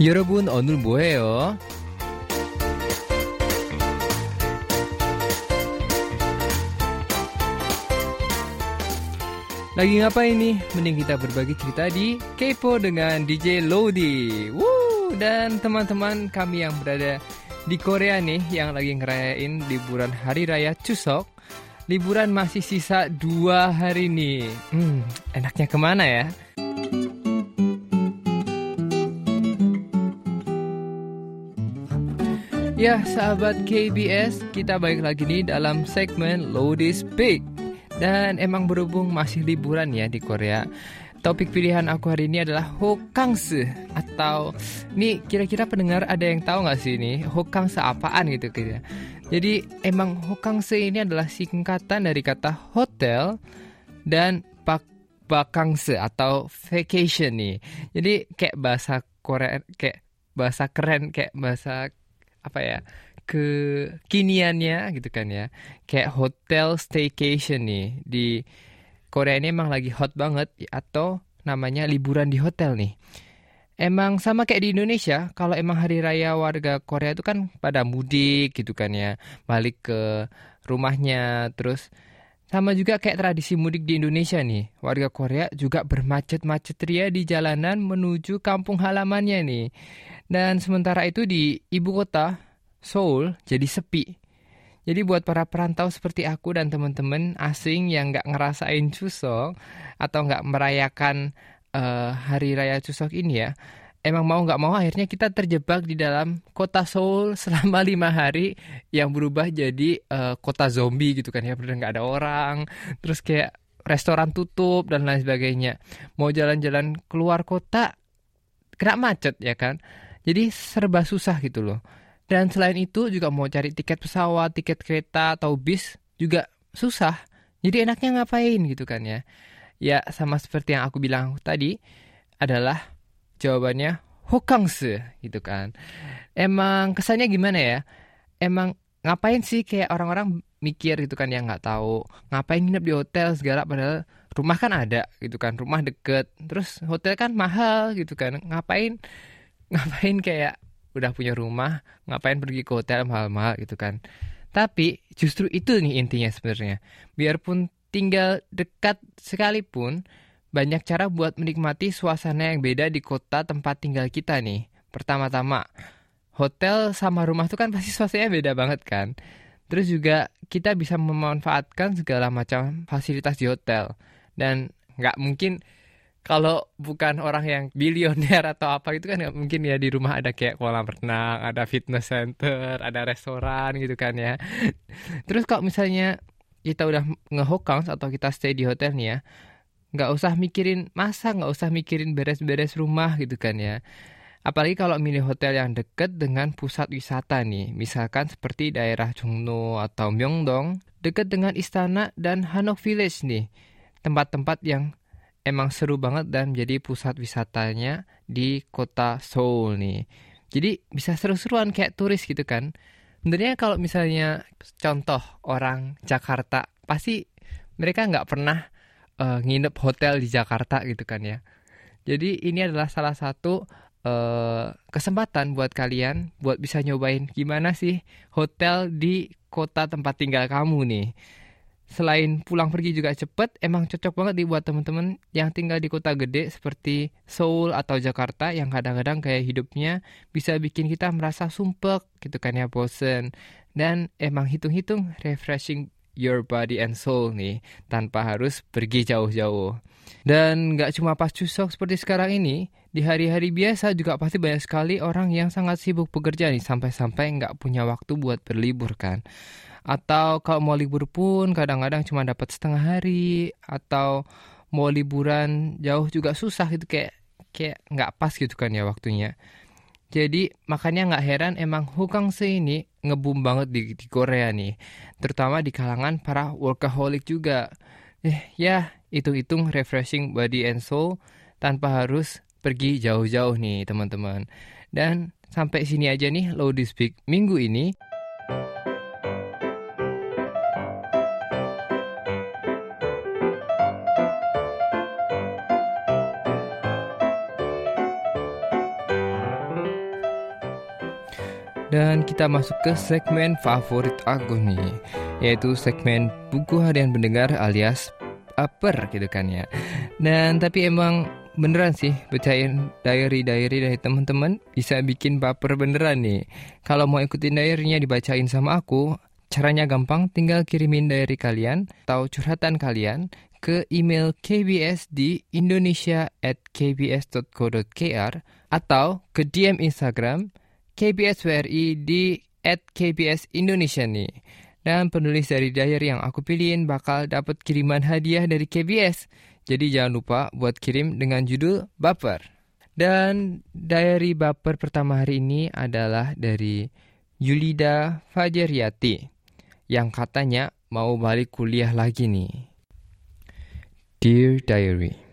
여러분 오늘 뭐해요? Lagi ngapain nih? Mending kita berbagi cerita di Kepo dengan DJ Lodi. Woo! Dan teman-teman kami yang berada di Korea nih yang lagi ngerayain liburan Hari Raya Chuseok. Liburan masih sisa dua hari nih. Hmm, enaknya kemana ya? Ya, sahabat KBS, kita balik lagi nih dalam segmen Lodi Speak. Dan emang berhubung masih liburan ya di Korea. Topik pilihan aku hari ini adalah Hokangse atau nih kira-kira pendengar ada yang tahu nggak sih ini Hokangse apaan gitu kira. Jadi emang Hokangse ini adalah singkatan dari kata hotel dan bak bakangse atau vacation nih. Jadi kayak bahasa Korea kayak bahasa keren kayak bahasa apa ya kekiniannya gitu kan ya. Kayak hotel staycation nih di Korea ini emang lagi hot banget atau namanya liburan di hotel nih. Emang sama kayak di Indonesia kalau emang hari raya warga Korea itu kan pada mudik gitu kan ya balik ke rumahnya terus sama juga kayak tradisi mudik di Indonesia nih warga Korea juga bermacet-macet ria di jalanan menuju kampung halamannya nih dan sementara itu di ibu kota Seoul jadi sepi. Jadi buat para perantau seperti aku dan teman-teman asing yang nggak ngerasain Chuseok atau nggak merayakan uh, hari raya Chuseok ini ya, emang mau nggak mau akhirnya kita terjebak di dalam kota Seoul selama lima hari yang berubah jadi uh, kota zombie gitu kan ya, benar nggak ada orang, terus kayak restoran tutup dan lain sebagainya. Mau jalan-jalan keluar kota kena macet ya kan, jadi serba susah gitu loh. Dan selain itu juga mau cari tiket pesawat, tiket kereta atau bis juga susah. Jadi enaknya ngapain gitu kan ya. Ya sama seperti yang aku bilang tadi adalah jawabannya hokangse gitu kan. Emang kesannya gimana ya? Emang ngapain sih kayak orang-orang mikir gitu kan yang nggak tahu ngapain nginep di hotel segala padahal rumah kan ada gitu kan rumah deket terus hotel kan mahal gitu kan ngapain ngapain kayak udah punya rumah, ngapain pergi ke hotel mahal-mahal gitu kan. Tapi justru itu nih intinya sebenarnya. Biarpun tinggal dekat sekalipun, banyak cara buat menikmati suasana yang beda di kota tempat tinggal kita nih. Pertama-tama, hotel sama rumah tuh kan pasti suasananya beda banget kan. Terus juga kita bisa memanfaatkan segala macam fasilitas di hotel. Dan nggak mungkin kalau bukan orang yang bilioner atau apa itu kan mungkin ya di rumah ada kayak kolam renang, ada fitness center, ada restoran gitu kan ya. Terus kalau misalnya kita udah ngehokang atau kita stay di hotel nih ya, nggak usah mikirin masa, nggak usah mikirin beres-beres rumah gitu kan ya. Apalagi kalau milih hotel yang deket dengan pusat wisata nih, misalkan seperti daerah Jongno atau Myeongdong, dekat dengan istana dan Hanok Village nih, tempat-tempat yang emang seru banget dan menjadi pusat wisatanya di kota Seoul nih. Jadi bisa seru-seruan kayak turis gitu kan. Sebenarnya kalau misalnya contoh orang Jakarta pasti mereka nggak pernah uh, nginep hotel di Jakarta gitu kan ya. Jadi ini adalah salah satu uh, kesempatan buat kalian buat bisa nyobain gimana sih hotel di kota tempat tinggal kamu nih selain pulang pergi juga cepet, emang cocok banget dibuat teman-teman yang tinggal di kota gede seperti Seoul atau Jakarta yang kadang-kadang kayak hidupnya bisa bikin kita merasa sumpek gitu kan ya bosen. Dan emang hitung-hitung refreshing your body and soul nih tanpa harus pergi jauh-jauh. Dan nggak cuma pas cusok seperti sekarang ini, di hari-hari biasa juga pasti banyak sekali orang yang sangat sibuk bekerja nih sampai-sampai nggak punya waktu buat berlibur kan atau kalau mau libur pun kadang-kadang cuma dapat setengah hari atau mau liburan jauh juga susah gitu kayak kayak nggak pas gitu kan ya waktunya jadi makanya nggak heran emang Hukangse ini ngebum banget di, di Korea nih. Terutama di kalangan para workaholic juga. Eh ya hitung-hitung refreshing body and soul tanpa harus pergi jauh-jauh nih teman-teman. Dan sampai sini aja nih Low Speak minggu ini Dan kita masuk ke segmen favorit aku nih Yaitu segmen buku harian pendengar alias upper gitu kan ya. Dan tapi emang beneran sih bacain diary-diary dari teman-teman bisa bikin baper beneran nih. Kalau mau ikutin diary-nya dibacain sama aku Caranya gampang, tinggal kirimin diary kalian atau curhatan kalian ke email kbs di indonesia at kbs.co.kr atau ke DM Instagram KBS WRI di at KBS Indonesia nih. Dan penulis dari diary yang aku pilihin bakal dapat kiriman hadiah dari KBS. Jadi jangan lupa buat kirim dengan judul Baper. Dan diary Baper pertama hari ini adalah dari Yulida Fajaryati yang katanya mau balik kuliah lagi nih. Dear Diary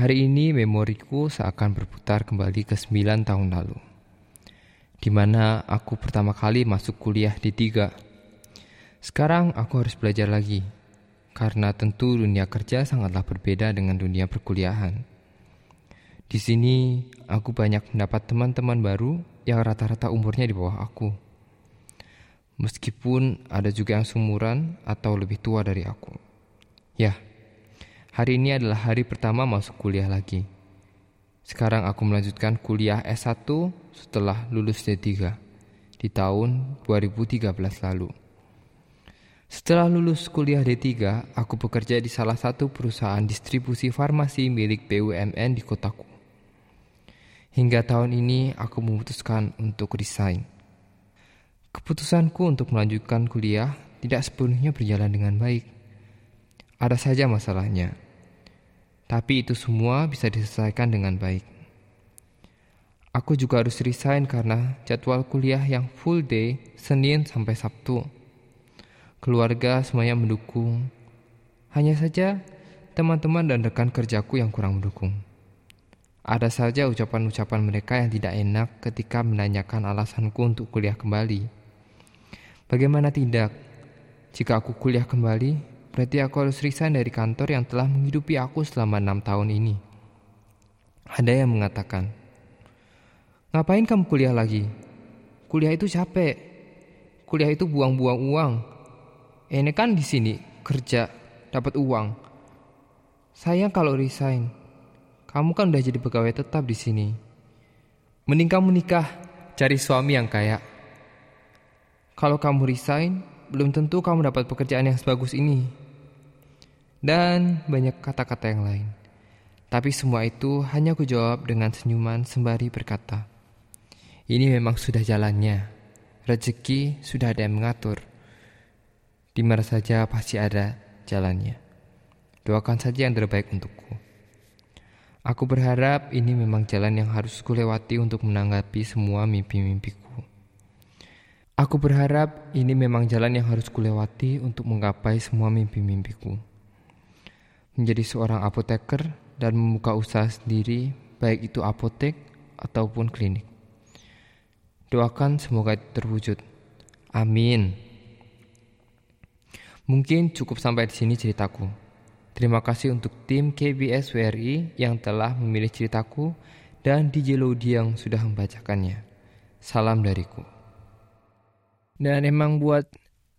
Hari ini memoriku seakan berputar kembali ke 9 tahun lalu, di mana aku pertama kali masuk kuliah di tiga. Sekarang aku harus belajar lagi, karena tentu dunia kerja sangatlah berbeda dengan dunia perkuliahan. Di sini, aku banyak mendapat teman-teman baru yang rata-rata umurnya di bawah aku. Meskipun ada juga yang sumuran atau lebih tua dari aku. Ya, Hari ini adalah hari pertama masuk kuliah lagi. Sekarang aku melanjutkan kuliah S1 setelah lulus D3 di tahun 2013 lalu. Setelah lulus kuliah D3, aku bekerja di salah satu perusahaan distribusi farmasi milik BUMN di kotaku. Hingga tahun ini aku memutuskan untuk resign. Keputusanku untuk melanjutkan kuliah tidak sepenuhnya berjalan dengan baik. Ada saja masalahnya. Tapi itu semua bisa diselesaikan dengan baik. Aku juga harus resign karena jadwal kuliah yang full day Senin sampai Sabtu. Keluarga semuanya mendukung. Hanya saja teman-teman dan rekan kerjaku yang kurang mendukung. Ada saja ucapan-ucapan mereka yang tidak enak ketika menanyakan alasanku untuk kuliah kembali. Bagaimana tidak? Jika aku kuliah kembali, Berarti aku harus resign dari kantor yang telah menghidupi aku selama enam tahun ini. Ada yang mengatakan, Ngapain kamu kuliah lagi? Kuliah itu capek. Kuliah itu buang-buang uang. Ini kan di sini kerja, dapat uang. Sayang kalau resign. Kamu kan udah jadi pegawai tetap di sini. Mending kamu nikah, cari suami yang kaya. Kalau kamu resign, belum tentu kamu dapat pekerjaan yang sebagus ini. Dan banyak kata-kata yang lain. Tapi semua itu hanya ku jawab dengan senyuman sembari berkata, Ini memang sudah jalannya. Rezeki sudah ada yang mengatur. Di mana saja pasti ada jalannya. Doakan saja yang terbaik untukku. Aku berharap ini memang jalan yang harus kulewati untuk menanggapi semua mimpi-mimpiku. Aku berharap ini memang jalan yang harus kulewati untuk menggapai semua mimpi-mimpiku. Menjadi seorang apoteker dan membuka usaha sendiri, baik itu apotek ataupun klinik. Doakan semoga terwujud. Amin. Mungkin cukup sampai di sini ceritaku. Terima kasih untuk tim KBS WRI yang telah memilih ceritaku dan DJ Lodi yang sudah membacakannya. Salam dariku. Dan emang buat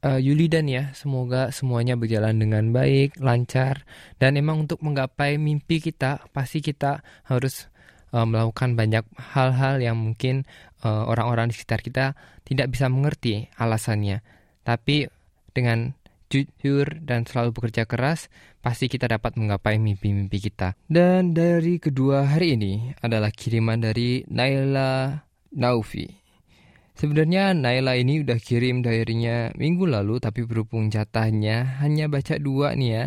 uh, Yuli dan ya, semoga semuanya berjalan dengan baik, lancar. Dan emang untuk menggapai mimpi kita, pasti kita harus uh, melakukan banyak hal-hal yang mungkin uh, orang-orang di sekitar kita tidak bisa mengerti alasannya. Tapi dengan jujur dan selalu bekerja keras, pasti kita dapat menggapai mimpi-mimpi kita. Dan dari kedua hari ini adalah kiriman dari Naila Naufi. Sebenarnya Naila ini udah kirim diary-nya minggu lalu tapi berhubung jatahnya hanya baca dua nih ya.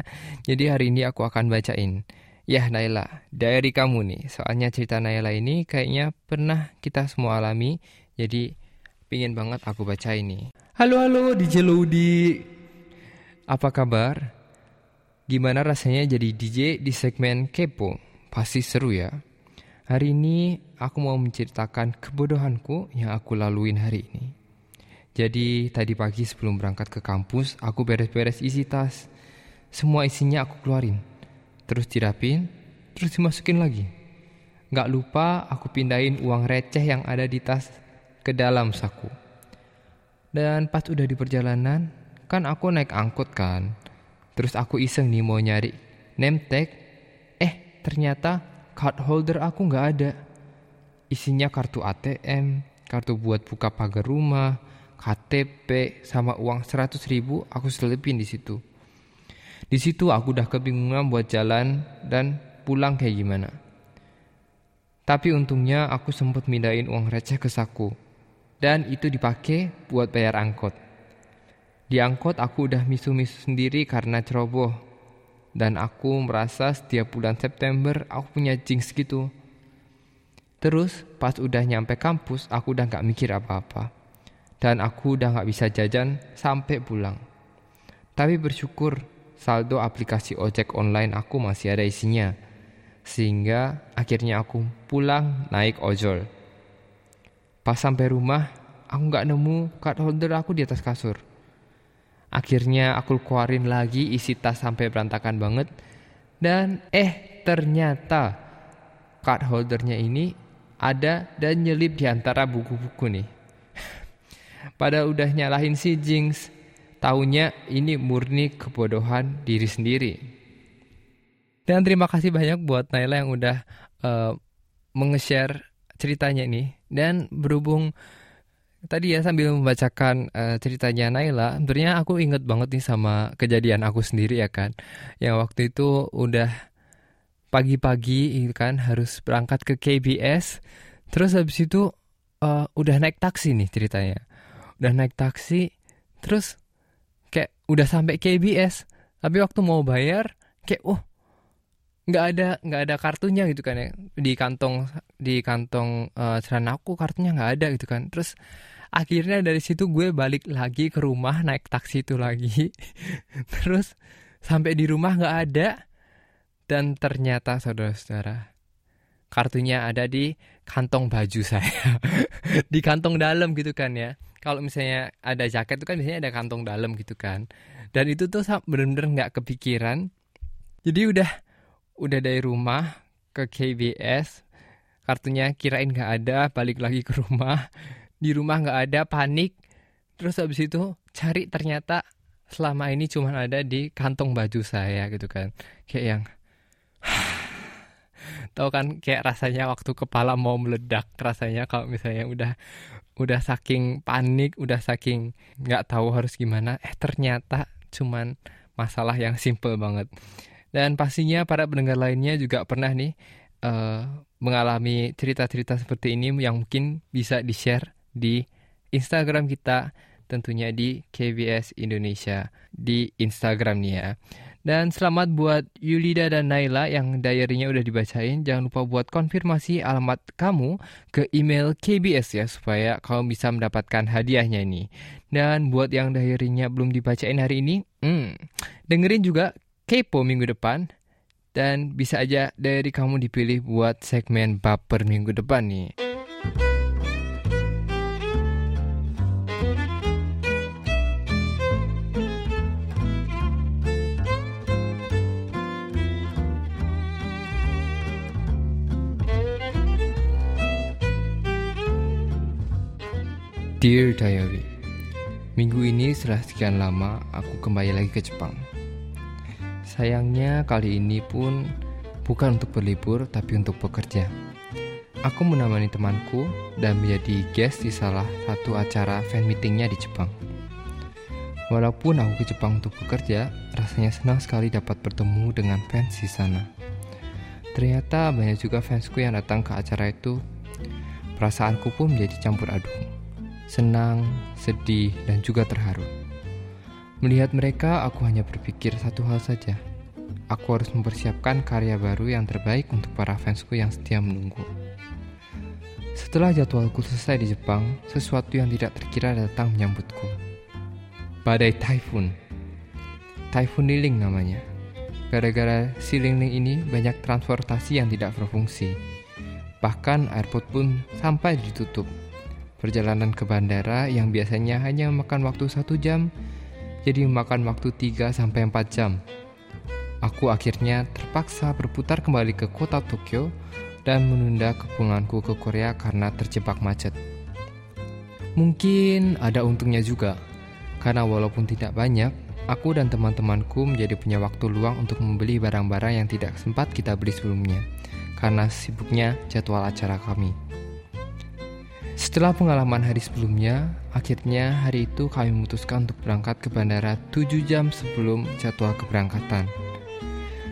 Jadi hari ini aku akan bacain. Ya Naila, diary kamu nih. Soalnya cerita Naila ini kayaknya pernah kita semua alami. Jadi pingin banget aku baca ini. Halo halo DJ Ludi. Apa kabar? Gimana rasanya jadi DJ di segmen Kepo? Pasti seru ya. Hari ini aku mau menceritakan kebodohanku yang aku laluin hari ini. Jadi tadi pagi sebelum berangkat ke kampus, aku beres-beres isi tas. Semua isinya aku keluarin. Terus dirapin, terus dimasukin lagi. Gak lupa aku pindahin uang receh yang ada di tas ke dalam saku. Dan pas udah di perjalanan, kan aku naik angkot kan. Terus aku iseng nih mau nyari name. Eh, ternyata card holder aku nggak ada. Isinya kartu ATM, kartu buat buka pagar rumah, KTP, sama uang 100 ribu aku selipin di situ. Di situ aku udah kebingungan buat jalan dan pulang kayak gimana. Tapi untungnya aku sempat mindahin uang receh ke saku. Dan itu dipakai buat bayar angkot. Di angkot aku udah misu-misu sendiri karena ceroboh. Dan aku merasa setiap bulan September aku punya jinx gitu. Terus pas udah nyampe kampus aku udah gak mikir apa-apa. Dan aku udah gak bisa jajan sampai pulang. Tapi bersyukur saldo aplikasi ojek online aku masih ada isinya. Sehingga akhirnya aku pulang naik ojol. Pas sampai rumah, aku nggak nemu card holder aku di atas kasur. Akhirnya aku keluarin lagi isi tas sampai berantakan banget. Dan eh ternyata card holdernya ini ada dan nyelip di antara buku-buku nih. Pada udah nyalahin si Jinx, Taunya ini murni kebodohan diri sendiri. Dan terima kasih banyak buat Naila yang udah uh, menge-share ceritanya ini. Dan berhubung tadi ya sambil membacakan uh, ceritanya Naila, sebenarnya aku inget banget nih sama kejadian aku sendiri ya kan. Yang waktu itu udah pagi-pagi kan harus berangkat ke KBS. Terus habis itu uh, udah naik taksi nih ceritanya. Udah naik taksi, terus udah sampai KBS tapi waktu mau bayar kayak oh nggak ada nggak ada kartunya gitu kan ya di kantong di kantong uh, celana aku kartunya nggak ada gitu kan. Terus akhirnya dari situ gue balik lagi ke rumah naik taksi itu lagi. Terus sampai di rumah nggak ada. Dan ternyata saudara-saudara kartunya ada di kantong baju saya. Di kantong dalam gitu kan ya. Kalau misalnya ada jaket itu kan biasanya ada kantong dalam gitu kan. Dan itu tuh bener-bener nggak kepikiran. Jadi udah udah dari rumah ke KBS kartunya kirain nggak ada balik lagi ke rumah. Di rumah nggak ada panik. Terus habis itu cari ternyata selama ini cuma ada di kantong baju saya gitu kan. Kayak yang tahu kan kayak rasanya waktu kepala mau meledak rasanya kalau misalnya udah udah saking panik, udah saking nggak tahu harus gimana, eh ternyata cuman masalah yang simple banget. Dan pastinya para pendengar lainnya juga pernah nih uh, mengalami cerita-cerita seperti ini yang mungkin bisa di-share di Instagram kita, tentunya di KBS Indonesia di Instagram nih ya. Dan selamat buat Yulida dan Naila yang diary-nya udah dibacain. Jangan lupa buat konfirmasi alamat kamu ke email KBS ya supaya kamu bisa mendapatkan hadiahnya ini. Dan buat yang diary-nya belum dibacain hari ini, hmm, dengerin juga Kepo minggu depan. Dan bisa aja dari kamu dipilih buat segmen baper minggu depan nih. Dear Diary Minggu ini setelah sekian lama aku kembali lagi ke Jepang Sayangnya kali ini pun bukan untuk berlibur tapi untuk bekerja Aku menemani temanku dan menjadi guest di salah satu acara fan meetingnya di Jepang Walaupun aku ke Jepang untuk bekerja, rasanya senang sekali dapat bertemu dengan fans di sana. Ternyata banyak juga fansku yang datang ke acara itu. Perasaanku pun menjadi campur aduk senang, sedih, dan juga terharu. Melihat mereka, aku hanya berpikir satu hal saja. Aku harus mempersiapkan karya baru yang terbaik untuk para fansku yang setia menunggu. Setelah jadwalku selesai di Jepang, sesuatu yang tidak terkira datang menyambutku. Badai Typhoon. Typhoon Liling namanya. Gara-gara si Liling ini banyak transportasi yang tidak berfungsi. Bahkan airport pun sampai ditutup. Perjalanan ke bandara yang biasanya hanya memakan waktu satu jam, jadi memakan waktu 3-4 jam. Aku akhirnya terpaksa berputar kembali ke kota Tokyo dan menunda kepulanganku ke Korea karena terjebak macet. Mungkin ada untungnya juga, karena walaupun tidak banyak, aku dan teman-temanku menjadi punya waktu luang untuk membeli barang-barang yang tidak sempat kita beli sebelumnya, karena sibuknya jadwal acara kami. Setelah pengalaman hari sebelumnya, akhirnya hari itu kami memutuskan untuk berangkat ke bandara 7 jam sebelum jadwal keberangkatan.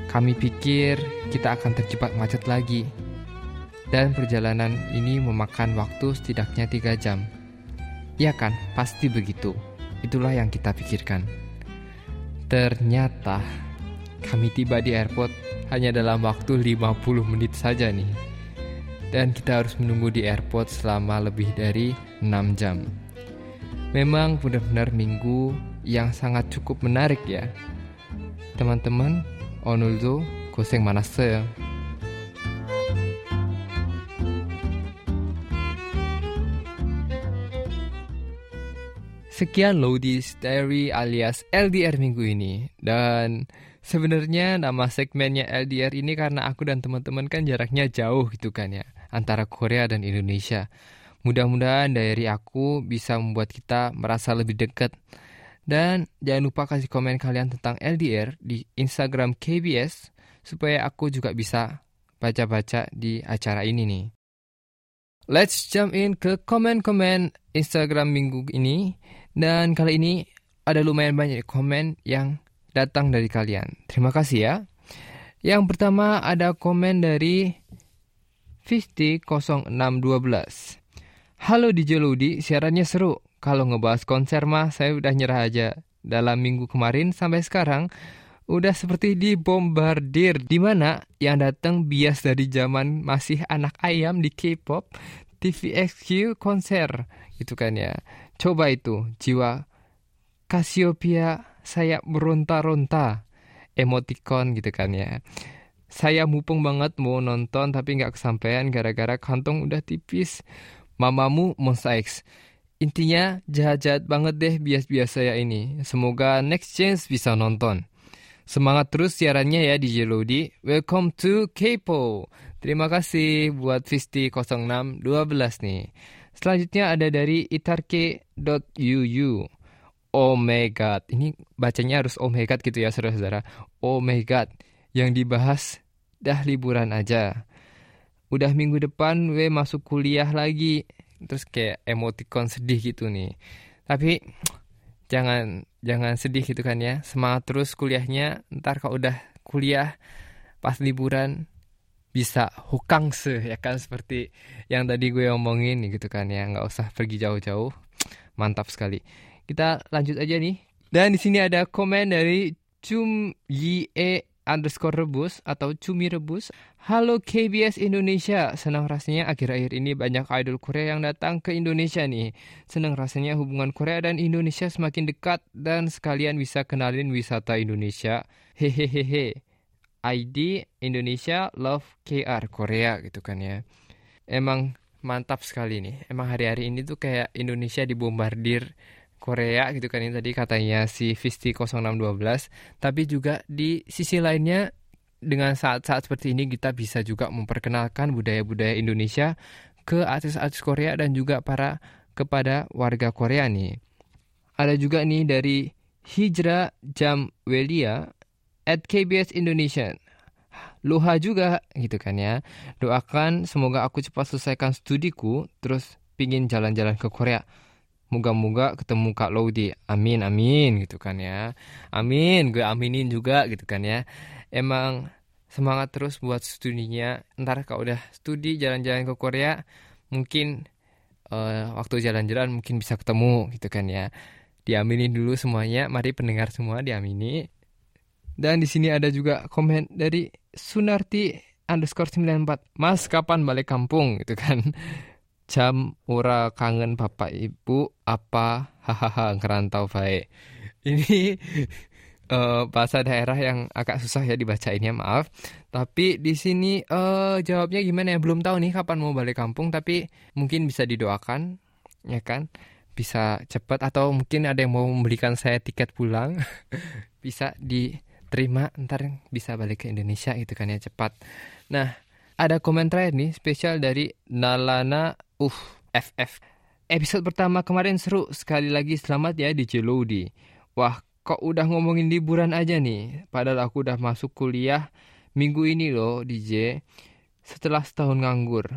Kami pikir kita akan terjebak macet lagi, dan perjalanan ini memakan waktu setidaknya 3 jam. Ya kan, pasti begitu. Itulah yang kita pikirkan. Ternyata kami tiba di airport hanya dalam waktu 50 menit saja nih Dan kita harus menunggu di airport selama lebih dari 6 jam. Memang benar-benar minggu yang sangat cukup menarik ya. Teman-teman, 오늘도 고생 많았어요. Sekian Lodi's Diary alias LDR minggu ini. Dan sebenarnya nama segmennya LDR ini karena aku dan teman-teman kan jaraknya jauh gitu kan ya. Antara Korea dan Indonesia. Mudah-mudahan dari aku bisa membuat kita merasa lebih dekat. Dan jangan lupa kasih komen kalian tentang LDR di Instagram KBS supaya aku juga bisa baca-baca di acara ini nih. Let's jump in ke komen-komen Instagram minggu ini. Dan kali ini ada lumayan banyak komen yang datang dari kalian. Terima kasih ya. Yang pertama ada komen dari Fisti 0612. Halo DJ Ludi, siarannya seru. Kalau ngebahas konser mah saya udah nyerah aja. Dalam minggu kemarin sampai sekarang udah seperti dibombardir di mana yang datang bias dari zaman masih anak ayam di K-pop TVXQ konser gitu kan ya Coba itu, jiwa Cassiopeia saya meronta-ronta. Emoticon gitu kan ya. Saya mupung banget mau nonton tapi nggak kesampaian gara-gara kantong udah tipis. Mamamu mosaiks. Intinya jahat-jahat banget deh bias-bias saya ini. Semoga next chance bisa nonton. Semangat terus siarannya ya DJ Lodi. Welcome to Kepo. Terima kasih buat Visti 0612 nih. Selanjutnya ada dari itarke.uu. Oh my god, ini bacanya harus oh my god gitu ya saudara-saudara. Oh my god, yang dibahas dah liburan aja. Udah minggu depan we masuk kuliah lagi. Terus kayak emoticon sedih gitu nih. Tapi jangan jangan sedih gitu kan ya. Semangat terus kuliahnya. Ntar kalau udah kuliah pas liburan bisa hukangse ya kan seperti yang tadi gue omongin gitu kan ya nggak usah pergi jauh-jauh mantap sekali kita lanjut aja nih dan di sini ada komen dari Cum Yie underscore rebus atau Cumi rebus. Halo KBS Indonesia. Senang rasanya akhir-akhir ini banyak idol Korea yang datang ke Indonesia nih. Senang rasanya hubungan Korea dan Indonesia semakin dekat Dan sekalian bisa kenalin wisata Indonesia. Hehehehe. ID Indonesia Love KR Korea gitu kan ya. Emang mantap sekali nih. Emang hari-hari ini tuh kayak Indonesia dibombardir Korea gitu kan ini tadi katanya si Visti 0612 tapi juga di sisi lainnya dengan saat-saat seperti ini kita bisa juga memperkenalkan budaya-budaya Indonesia ke artis-artis Korea dan juga para kepada warga Korea nih. Ada juga nih dari Hijra Jamwelia at KBS Indonesia. Luha juga gitu kan ya. Doakan semoga aku cepat selesaikan studiku terus pingin jalan-jalan ke Korea. Moga-moga ketemu Kak Lodi. Amin amin gitu kan ya. Amin, gue aminin juga gitu kan ya. Emang semangat terus buat studinya. Ntar kalau udah studi jalan-jalan ke Korea, mungkin uh, waktu jalan-jalan mungkin bisa ketemu gitu kan ya. Diaminin dulu semuanya. Mari pendengar semua diamini. Dan di sini ada juga komen dari Sunarti underscore 94. Mas kapan balik kampung gitu kan. Jam ora kangen bapak ibu apa hahaha ngerantau baik. Ini uh, bahasa daerah yang agak susah ya dibacainnya maaf. Tapi di sini uh, jawabnya gimana ya belum tahu nih kapan mau balik kampung tapi mungkin bisa didoakan ya kan bisa cepat atau mungkin ada yang mau membelikan saya tiket pulang bisa di terima ntar bisa balik ke Indonesia gitu kan ya cepat. Nah ada komen terakhir nih spesial dari Nalana uh FF. episode pertama kemarin seru. Sekali lagi selamat ya di Celodi. Wah, kok udah ngomongin liburan aja nih. Padahal aku udah masuk kuliah minggu ini loh, DJ. Setelah setahun nganggur.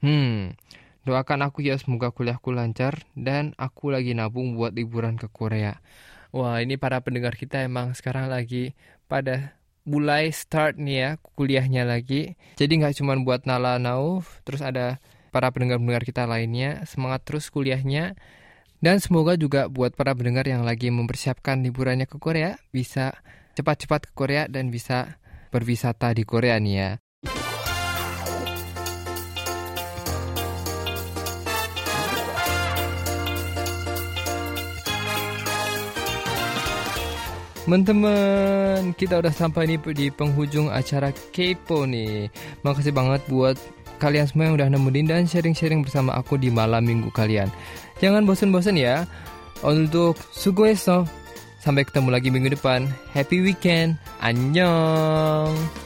Hmm, doakan aku ya semoga kuliahku lancar dan aku lagi nabung buat liburan ke Korea. Wah, ini para pendengar kita emang sekarang lagi pada mulai start nih ya kuliahnya lagi. Jadi nggak cuma buat Nala Nauf, terus ada para pendengar-pendengar kita lainnya. Semangat terus kuliahnya. Dan semoga juga buat para pendengar yang lagi mempersiapkan liburannya ke Korea bisa cepat-cepat ke Korea dan bisa berwisata di Korea nih ya. Teman-teman, kita udah sampai nih di penghujung acara Kepo nih. Makasih banget buat kalian semua yang udah nemenin dan sharing-sharing bersama aku di malam minggu kalian. Jangan bosan-bosan ya. Untuk sugoeso. Sampai ketemu lagi minggu depan. Happy weekend. Annyeong.